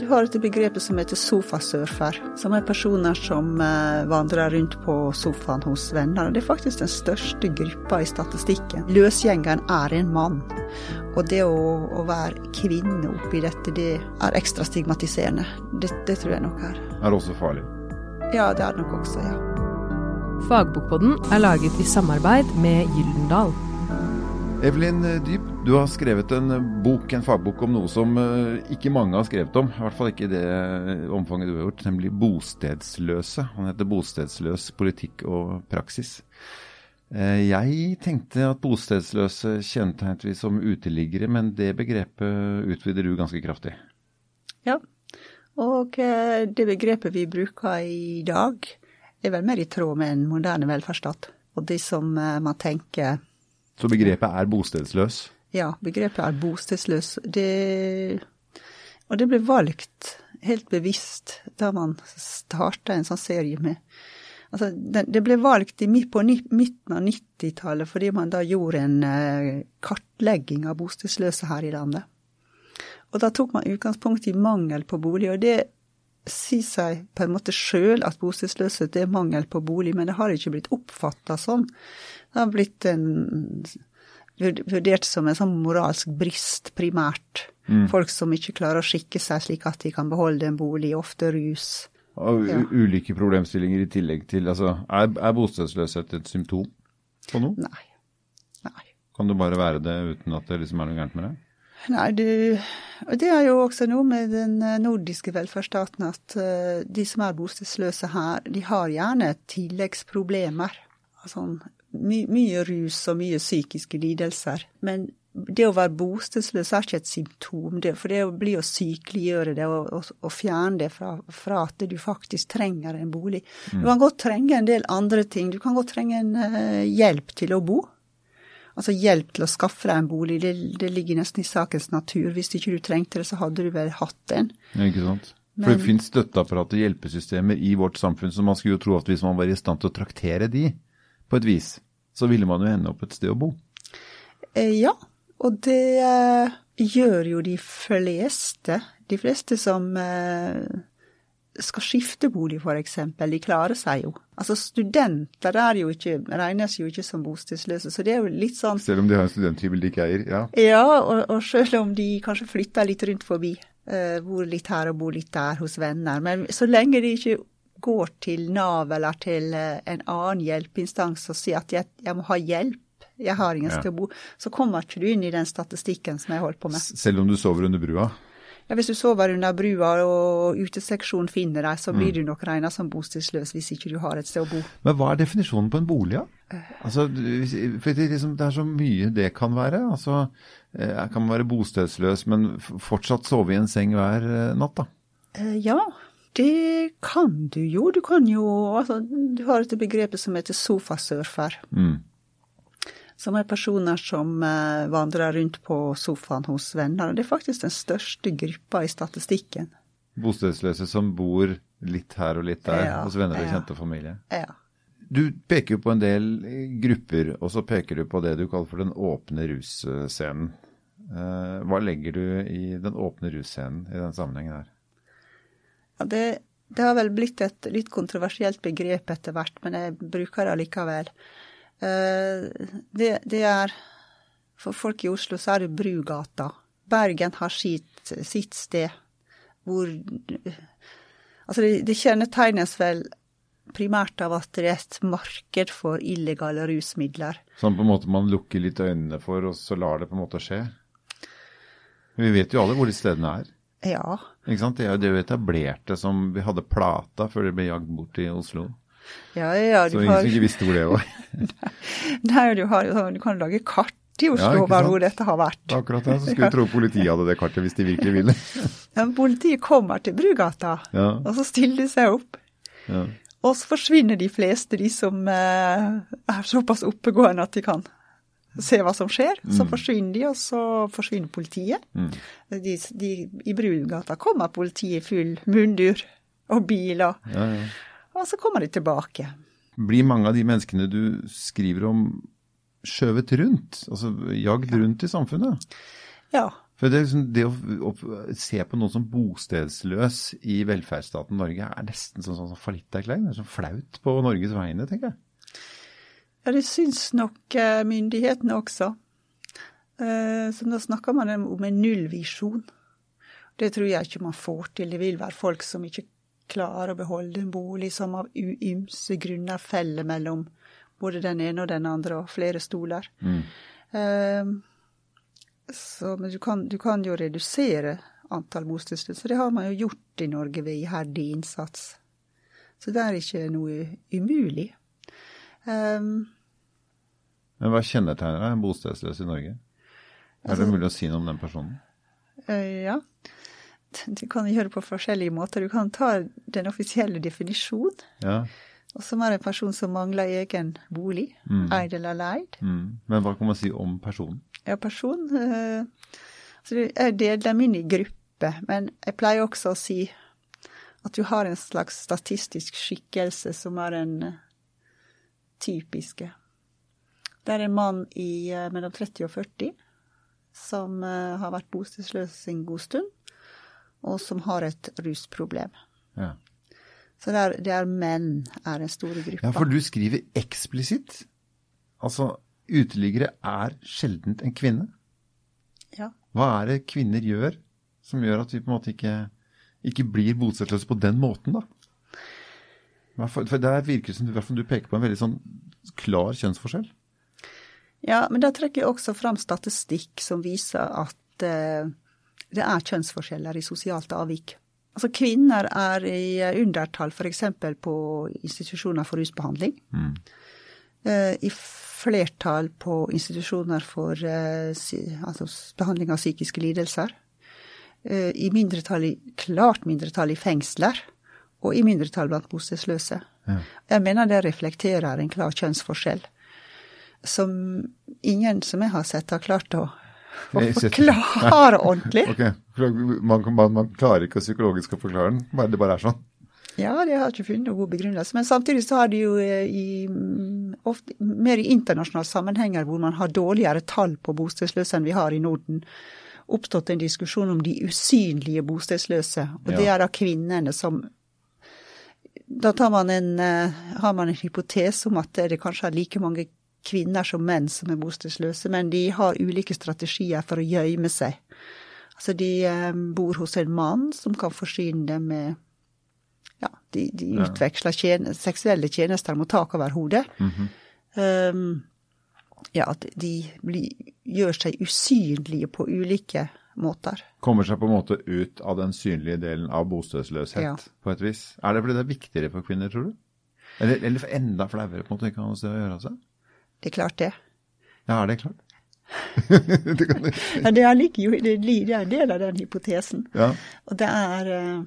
Du har et begrep som heter sofasurfer, som er personer som eh, vandrer rundt på sofaen hos venner. Det er faktisk den største gruppa i statistikken. Løsgjengeren er en mann. Og det å, å være kvinne oppi dette, det er ekstra stigmatiserende. Det, det tror jeg nok er. Er det også farlig? Ja, det er det nok også, ja. Fagbokpodden er laget i samarbeid med Gyldendal. Evelyn Dyb, du har skrevet en bok, en fagbok om noe som eh, ikke mange har skrevet om. I hvert fall ikke i det omfanget du har gjort, nemlig bostedsløse. Han heter 'Bostedsløs politikk og praksis'. Eh, jeg tenkte at bostedsløse kjennetegnet vi som uteliggere, men det begrepet utvider du ganske kraftig. Ja, og eh, det begrepet vi bruker i dag, er vel mer i tråd med en moderne velferdsstat. Og de som man tenker så begrepet er bostedsløs? Ja, begrepet er bostedsløs. Det, og det ble valgt helt bevisst da man starta en sånn serie med Altså, det, ble valgt på midten av 90-tallet fordi man da gjorde en uh, kartlegging av bostedsløse her i landet. Og da tok man utgangspunkt i mangel på bolig, og det sier seg på en måte sjøl at bostedsløshet er mangel på bolig, men det har ikke blitt oppfatta sånn. Det har blitt en, vurdert som en sånn moralsk brist, primært. Mm. Folk som ikke klarer å skikke seg slik at de kan beholde en bolig, ofte rus. Og ja. ulike problemstillinger i tillegg til altså, Er, er bostedsløshet et symptom på noe? Nei. Nei. Kan det bare være det uten at det liksom er noe gærent med det? Nei, du, og det er jo også noe med den nordiske velferdsstaten at uh, de som er bostedsløse her, de har gjerne tilleggsproblemer. Sånn my, mye rus og mye psykiske lidelser. Men det å være bostedsløs er ikke et symptom, det, for det blir å sykeliggjøre det og, og, og fjerne det fra, fra, at du faktisk trenger en bolig. Mm. Du kan godt trenge en del andre ting. Du kan godt trenge en uh, hjelp til å bo. Altså hjelp til å skaffe deg en bolig, det, det, ligger nesten i sakens natur. Hvis ikke du trengte det, så hadde du vel hatt en. Ja, ikke sant. For Men, det finnes støtteapparat og hjelpesystemer i vårt samfunn, så man skulle jo tro at hvis man var i stand til å traktere de, på et vis, så ville man jo ende opp et sted å bo. Eh, ja, og det eh, gjør jo de fleste. De fleste som eh, skal skifte bolig, f.eks., de klarer seg jo. Altså studenter er jo ikke, regnes jo ikke som bostedsløse, så det er jo litt sånn Selv om de har en studenthybel de ikke eier, ja. Ja, og, og selv om de kanskje flytter litt rundt forbi. Uh, bor litt her og bor litt der hos venner. Men så lenge de ikke går til Nav eller til eh, en annen hjelpeinstans og sier at jeg, jeg må ha hjelp, jeg har ingen sted å bo, så kommer ikke du inn i den statistikken som jeg holder på med. Selv om du sover under brua? Ja, Hvis du sover under brua og uteseksjonen finner deg, så blir mm. du nok regna som bostedsløs hvis ikke du har et sted å bo. Men hva er definisjonen på en bolig, da? Ja? Altså, for det, liksom, det, er så mye det kan være. Altså, eh, kan man være bostedsløs, men fortsatt sove i en seng hver eh, natt, da? Ja, det kan du jo. Du kan jo altså, Du har et begrep som heter sofasurfer. Mm. Som er personer som eh, vandrer rundt på sofaen hos venner. Og Det er faktisk den største gruppa i statistikken. Bostedsløse som bor litt her og litt der ja, hos venner og ja. kjente familie. Ja. Du peker jo på en del grupper, og så peker du på det du kaller for den åpne russcenen. Eh, hva legger du i den åpne russcenen i den sammenhengen her? Ja, det, det, har vel blitt et litt kontroversielt begrep etter hvert, men jeg bruker det allikevel. Eh, det, det, er For folk i Oslo så er det Brugata. Bergen har sitt, sitt sted hvor Altså, det, det kjennetegnes vel primært av at det er et marked for illegale rusmidler. Sånn på en måte man lukker litt øynene for, og så lar det på en måte skje? Vi vet jo alle hvor de stedene er. Ja. Ikke sant? Det er jo det etablerte som Vi hadde Plata før det ble jagd bort i Oslo. Ja, ja, så ingen har... som ikke visste hvor det var. Nei, du, har, du kan lage kart i Oslo ja, hvor dette har vært. Akkurat det, så skulle du tro politiet hadde det kartet hvis de virkelig ville. ja, men Politiet kommer til Brugata, ja. og så stiller de seg opp. Ja. Og så forsvinner de fleste, de som eh, er såpass oppegående at de kan se hva som skjer. Så mm. forsvinner de, og så forsvinner politiet. Mm. De, de, I Brugata kommer politiet i full mundur og biler. Ja, ja. Og så kommer de tilbake. Blir mange av de menneskene du skriver om, skjøvet rundt? Altså jagd rundt i samfunnet? Ja, For det, liksom, det å, å, se på noen som bostedsløs i velferdsstaten Norge er nesten sånn, sånn, sånn fallitterklæring. Det er sånn flaut på Norges vegne, tenker jeg. Ja, det syns nok eh, myndighetene også. Eh, så da snakker man om en nullvisjon. Det tror jeg ikke man får til. Det vil være folk som ikke klarer å beholde en bolig, som av ymse grunner feller mellom både den ene og den andre, og flere stoler. Mm. Eh, så, men du kan, du kan, jo redusere antall bostedsløse. Det har man jo gjort i Norge ved iherdig innsats. Så det er ikke noe umulig. Um, Men hva kjennetegner en bostedsløs i Norge? Er altså, det mulig å si noe om den personen? Uh, ja. Du kan gjøre det på forskjellige måter. Du kan ta den offisielle definisjonen. Ja. Og som er en person som mangler egen bolig, mm. eid eller leid. Mm. Men hva kan man si om personen? Ja, person uh, altså Jeg deler dem inn i grupper, men jeg pleier også å si at du har en slags statistisk skikkelse som er en uh, typiske. Det er en mann i uh, mellom 30 og 40 som har vært bostedsløs en god stund, og som har et rusproblem. Ja. Så det er, det er, menn er den store gruppa. Ja, for du skriver eksplisitt. Altså, uteliggere er sjeldent en kvinne. Ja. Hva er det kvinner gjør som gjør at vi på en måte ikke, ikke blir bostedsløse på den måten, da? For Der virker det som du peker på en veldig sånn klar kjønnsforskjell. Ja, men da trekker jeg også fram statistikk som viser at eh, det er kjønnsforskjeller i sosialt avvik. Altså Kvinner er i undertall f.eks. på institusjoner for rusbehandling. Mm. Eh, I flertall på institusjoner for eh, altså behandling av psykiske lidelser. Eh, I mindretall, klart mindretall i fengsler, og i mindretall blant bostedsløse. Ja. Jeg mener det reflekterer en klar kjønnsforskjell, som ingen som jeg har sett, har klart å, å forklare ordentlig. Okay. Man, man, man, klarer ikke psykologisk å forklare den, det bare er sånn? Ja, det har ikke funnet noen god begrunnelse. Men samtidig så har de jo eh, i, ofte, mer i internasjonale sammenhenger hvor man har dårligere tall på bostedsløse enn vi har i Norden, oppstått en diskusjon om de usynlige bostedsløse. Og ja. det er da kvinnene som Da man en, uh, har man en hypotese om at det kanskje er like mange kvinner som menn som er bostedsløse, men de har ulike strategier for å gjemme seg. Altså de um, bor hos en mann som kan forsyne dem med ja, de, de utveksler tjene, seksuelle tjenester mot tak over hodet. Mm -hmm. um, ja, at de blir, gjør seg usynlige på ulike måter. Kommer seg på en måte ut av den synlige delen av bostedsløshet, ja. på et vis. Er det fordi det er viktigere for kvinner, tror du? Eller, eller enda flauere, på en måte, ikke har noe sted å gjøre seg? Det er klart det. Ja, er det klart? det, kan... ja, det, er like, det er en del av den hypotesen. Ja. Og det er uh,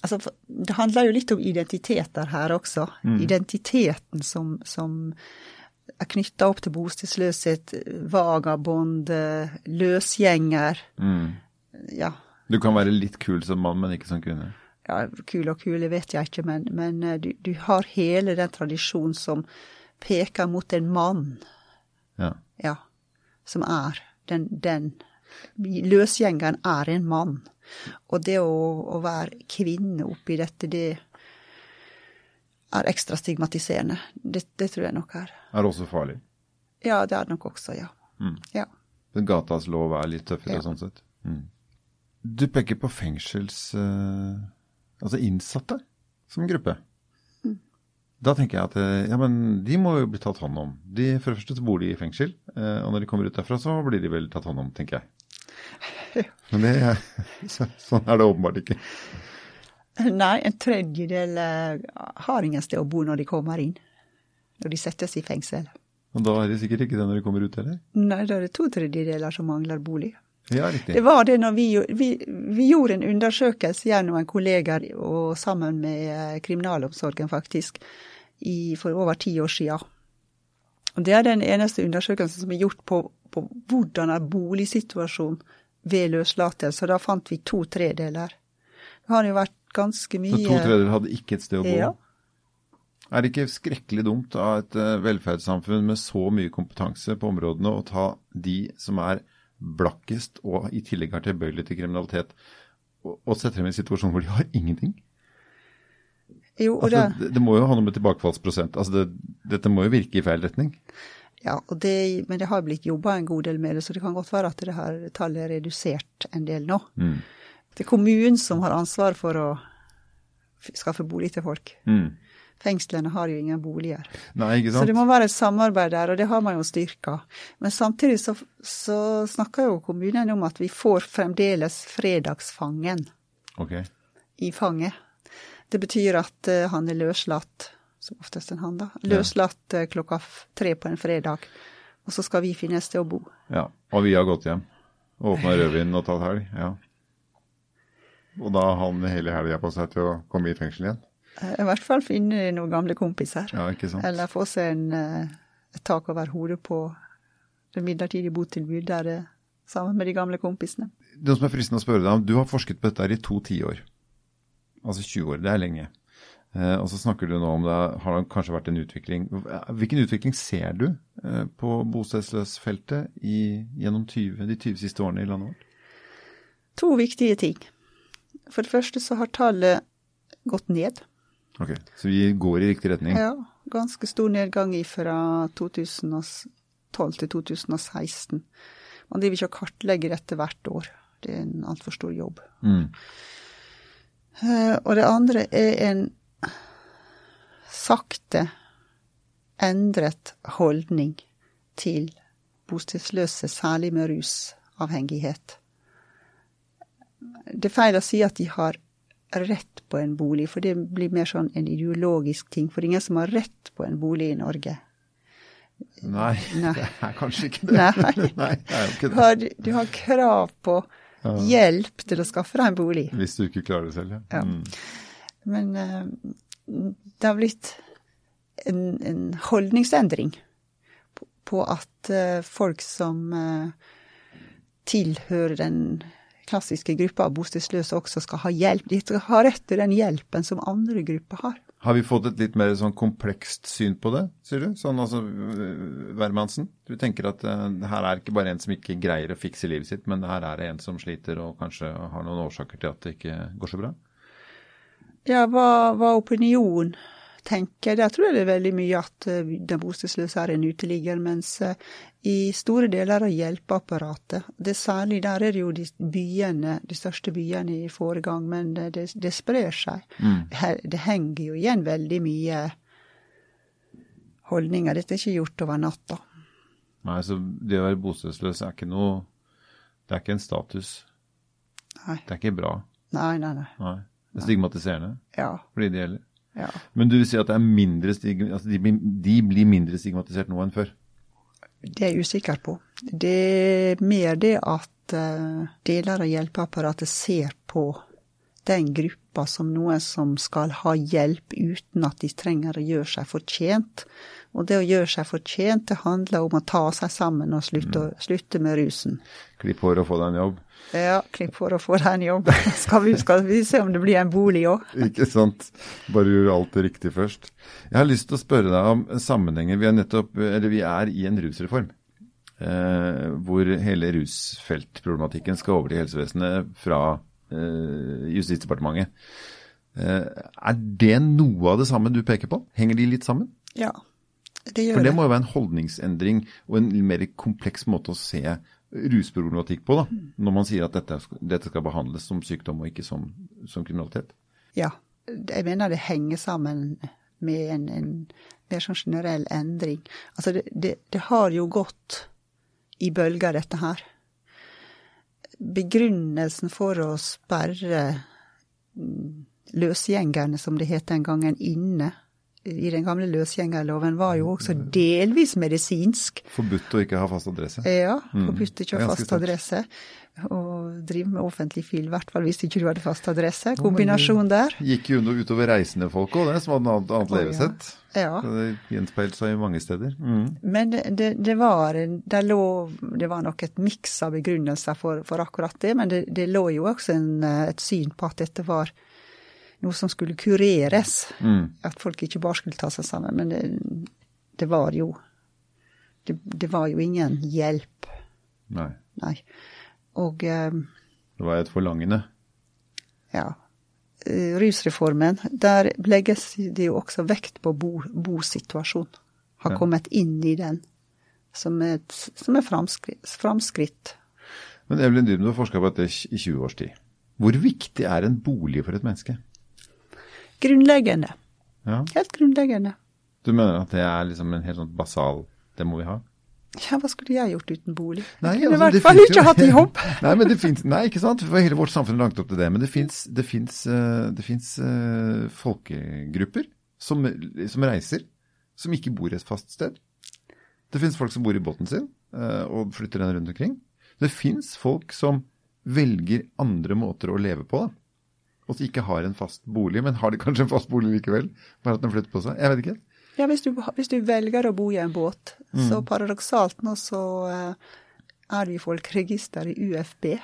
Altså, det handler jo litt om identiteter her også. Mm. Identiteten som, som er knytta opp til bostedsløshet, vagabond, løsgjenger. Mm. Ja. Du kan være litt kul som mann, men ikke som kvinne? Ja, kul og kule vet jeg ikke, men, men eh, du, du, har hele den tradisjonen som peker mot en mann. Ja. ja som er den, den. Løsgjengeren er en mann. Og det å, å være kvinne oppi dette, det er ekstra stigmatiserende. Det, det, tror jeg nok er. Er det også farlig? Ja, det er det nok også, ja. Mm. ja. Gatas lov er litt tøffere ja. sånn sett? Mm. Du peker på fengsels... Uh, altså innsatte som gruppe. Da tenker jeg at eh, ja, men de må jo bli tatt hånd om. De, for det første så bor de i fengsel, uh, og når de kommer ut derfra så blir de vel tatt hånd om, tenker jeg. Men det, sånn er det åpenbart ikke. Nei, en tredjedel eh, har ingen sted å bo når de kommer inn. Når de settes i fengsel. Og da er de sikkert ikke det når de kommer ut, heller? Nei, da er det to tredjedeler som mangler bolig. Ja, riktig. Det var det når vi, vi, vi gjorde en undersøkelse gjennom en kollega og sammen med eh, kriminalomsorgen, faktisk, i, for over ti år siden. Og det er den eneste undersøkelsen som er gjort på, på hvordan er boligsituasjonen ved løslatelse, og da fant vi to tredeler. Det har jo vært ganske mye Så to tredeler hadde ikke et sted å bo? Ja. Er det ikke skrekkelig dumt av et eh, velferdssamfunn med så mye kompetanse på områdene å ta de som er blakkest og i tillegg er tilbøyelig til kriminalitet, og, setter dem i en situasjon hvor de har ingenting? Jo, Altså, det, det, må jo ha noe med tilbakefallsprosent Altså, det, dette må jo virke i feil retning. ja, det, men det har blitt jobba en god del med det, så det kan godt være at det her tallet er redusert en del nå. Mm. Det er kommunen som har ansvar for å skaffe bolig til folk. Mm. Fengslene har jo ingen boliger. Nei, ikke Så det må være et samarbeid der, og det har man jo styrka. Men samtidig så, så snakker jo kommunen om at vi får fremdeles fredagsfangen okay. i fanget. Det betyr at eh, han er løslatt, som oftest en han, da. Løslatt eh, klokka tre på en fredag. Og så skal vi finne et sted å bo. Ja. Og vi har gått hjem. Åpna rødvinen og tatt helg. Ja. Og da har han hele helga på seg til å komme i fengsel igjen. Eh, I hvert fall finne noen gamle kompiser. Ja, ikke sant? Eller få seg en, eh, et tak over hodet på det midlertidige botilbud der sammen med de gamle kompisene. Det som er fristende å spørre deg om, du har forsket på dette i to tiår. Altså 20 år, det er lenge. Eh, og så snakker du nå om det har kanskje vært en utvikling. Hvilken utvikling ser du eh, på bostedsløsfeltet i, gjennom 20, de 20 siste årene i landet vårt? To viktige ting. For det første så har tallet gått ned. Ok, Så vi går i riktig retning? Ja, ganske stor nedgang fra 2012 til 2016. Man driver ikke og kartlegger dette hvert år. Det er en altfor stor jobb. Mm. Eh, Og det andre er en sakte endret holdning til bostedsløse, særlig med rusavhengighet. Det er feil å si at de har rett på en bolig, for det blir mer sånn en ideologisk ting. For det er ingen som har rett på en bolig i Norge. Nei, Nei. det er kanskje ikke det. Nei. Nei, det ikke Du det. har, du har krav på hjelp til å skaffe deg en bolig. Hvis du ikke klarer det selv, ja. Ja. Mm. Men uh, det har blitt en, en holdningsendring på, på at uh, folk som uh, tilhører den klassiske gruppa av bostedsløse også skal ha hjelp. De skal ha rett til den hjelpen som andre grupper har. Har vi fått et litt mer sånn komplekst syn på det, sier du? Sånn altså, øh, Wermansen? Du tenker at uh, her er ikke bare en som ikke greier å fikse livet sitt, men her er det en som sliter og kanskje har noen årsaker til at det ikke går så bra? Ja, hva, hva opinion tenker. Der tror jeg det er veldig mye at eh, den bostedsløse er en uteligger, mens eh, i store deler av hjelpeapparatet, det særlig der er det jo de byene, de største byene i foregang, men det, det, det sprer seg. Mm. det henger jo igjen veldig mye holdninger. Dette er ikke gjort over natta. Nei, så det å være bostedsløs er ikke noe Det er ikke en status. Nei, Det er ikke bra. nei, nei. nei. Nei. Det er stigmatiserende Ja, for de det gjelder. Ja. Men du vil si at det er mindre stig altså de, blir- de blir mindre stigmatisert nå enn før? Det er jeg usikker på. Det er mer det at eh, deler av hjelpeapparatet ser på den gruppa som noen som skal ha hjelp uten at de trenger å gjøre seg fortjent. Og det å gjøre seg fortjent, det handler om å ta seg sammen og slutte, slutte med rusen. Klipp hår og få deg en jobb. Ja, klipp hår å få deg en jobb. Skal vi, skal vi se om det blir en bolig òg? Ikke sant. Bare gjør alt det riktig først. Jeg har lyst til å spørre deg om sammenhenger. Vi er nettopp, eller vi er i en rusreform. Eh, hvor hele rusfeltproblematikken skal over til helsevesenet fra Justisdepartementet. Eh, er det noe av det samme du peker på? Henger de litt sammen? Ja, det gjør det. For det det. må jo være en holdningsendring og en mer kompleks måte å se rusproblematikk på, da. Når man sier at dette, dette skal behandles som sykdom og ikke som, som kriminalitet. Ja, jeg mener det henger sammen med en, en mer sånn generell endring. Altså det, det, det har jo gått i bølger, dette her. Begrunnelsen for å sperre mm, løsgjengerne, som det het den gangen, inne i den gamle løsgjengerloven, var jo også delvis medisinsk. Forbudt å ikke ha fast adresse. Ja, forbudt ikke å ha fast adresse. Og drive med offentlig fil, i hvert fall hvis ikke du hadde fast adresse. Kombinasjon der. Gikk jo utover reisende folk òg, det, som hadde annet, annet Å, ja. levesett. Ja. Så Det gjenspeilte seg mange steder. Mm. Men det, det, det var det, lå, det var nok et miks av begrunnelser for, for akkurat det, men det, lå jo også en, et syn på at dette var noe som skulle kureres. Mm. At folk ikke bare skulle ta seg sammen. Men det, det var jo det, det var jo ingen hjelp Nei. Nei. Og eh, Det var et forlangende. ja. eh, Rusreformen, der legges det jo også vekt på bo, bosituasjon. Har Ja. kommet inn i den som et, som et framskritt, framskritt. Men Evelyn Dybden, du har forska på dette i 20 års tid. Hvor viktig er en bolig for et menneske? Grunnleggende. Ja. Helt grunnleggende. Du mener at det er liksom en helt sånn basal Det må vi ha? Ja, hva skulle jeg gjort uten bolig? Nei, jeg kunne altså, i hvert fall ikke hatt jobb. Nei, men det finnes, nei, ikke sant? For hele vårt samfunn er langt opp til det. Men det fins uh, eh, eh, folkegrupper som, som reiser, som ikke bor et fast sted. Det fins folk som bor i båten sin uh, og flytter den rundt omkring. Det fins folk som velger andre måter å leve på, da. Og som ikke har en fast bolig, men har de kanskje en fast bolig likevel. Bare at den flytter på seg. Jeg vet ikke. Ja, hvis du, hvis du velger å bo i en båt, Mm. så paradoksalt nå så eh, er det jo folkeregister i UFB,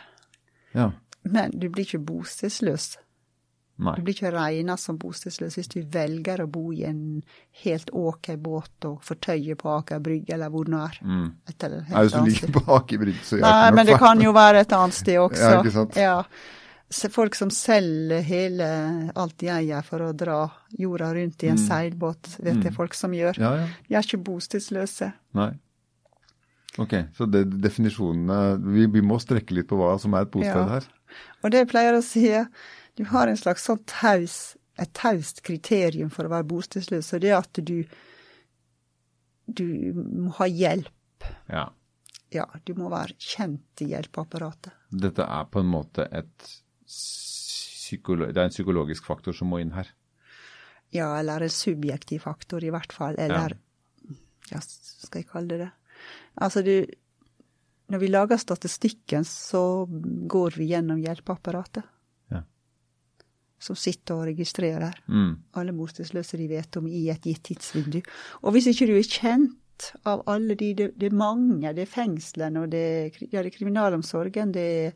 Ja. men du blir ikke bostedsløs. Nei. Du blir ikke regna som bostedsløs hvis du velger å bo i en helt ok båt og fortøye på Aker Brygge eller hvor nå er. Mm. Et eller Er helt du ligger på Aker Brygge, så Nei, men det kan jo være et annet sted også. Ja, ikke sant? Ja. Folk som selger hele alt de eier for å dra jorda rundt i en seilbåt, vet jeg folk som gjør. Mm. Ja, ja. De er ikke bostedsløse. Nei. Ok, så det, definisjonene vi, vi må strekke litt på hva som er et bosted Ja. her. Og det jeg pleier å si, du har en slags sånn taus, et taust kriterium for å være bostedsløs, og det er at du du må ha hjelp. Ja. Ja, du må være kjent i hjelpeapparatet. Dette er på en måte et det er en psykologisk faktor som må inn her. Ja, eller en subjektiv faktor i hvert fall, eller ja, skal jeg kalle det det? Altså, du Når vi lager statistikken, så går vi gjennom hjelpeapparatet. Ja. Som sitter og registrerer Mm. alle bostedsløse de vet om i et gitt tidsvindu. Og hvis ikke du er kjent av alle de, det, det er mange, det er fengslene, og det ja, det er kriminalomsorgen, det er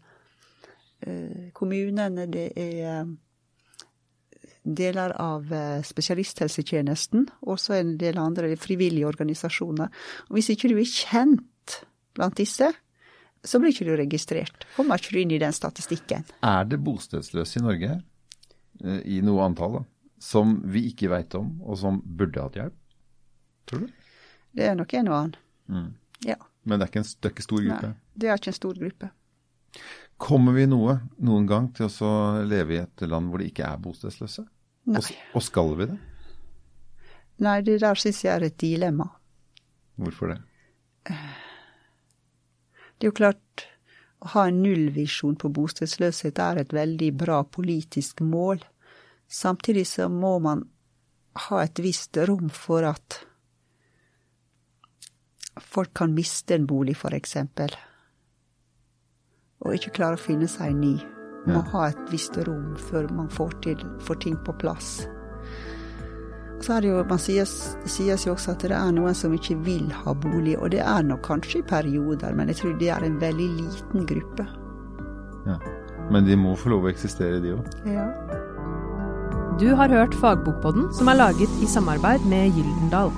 kommunene, det er eh, deler av eh, spesialisthelsetjenesten, og så en del andre frivillige organisasjoner. Og hvis ikke du er kjent blant disse, så blir ikke du registrert. Kommer ikke du inn i den statistikken. Er det bostedsløse i Norge, eh, i noe antall, da, som vi ikke veit om, og som burde hatt hjelp? Tror du? Det er nok en og annen. Mm. Ja. Men det er ikke en, det er ikke stor gruppe? Nei, det er ikke en stor gruppe. Kommer vi noe, noen gang til å leve i et land hvor det ikke er bostedsløse? Nei. Og, og skal vi det? Nei, det der syns jeg er et dilemma. Hvorfor det? Det er jo klart, å ha en nullvisjon på bostedsløshet er et veldig bra politisk mål. Samtidig så må man ha et visst rom for at folk kan miste en bolig, for eksempel. Og ikke klare å finne seg en ny. Man må ha et visst rom før man får, til, får ting på plass. Og så er det jo, man sies, det sies jo også at det er noen som ikke vil ha bolig, og det er nok kanskje i perioder, men jeg tror det er en veldig liten gruppe. Ja. Men de må få lov å eksistere, de òg. Ja. Du har hørt Fagbokpodden, som er laget i samarbeid med Gyldendal.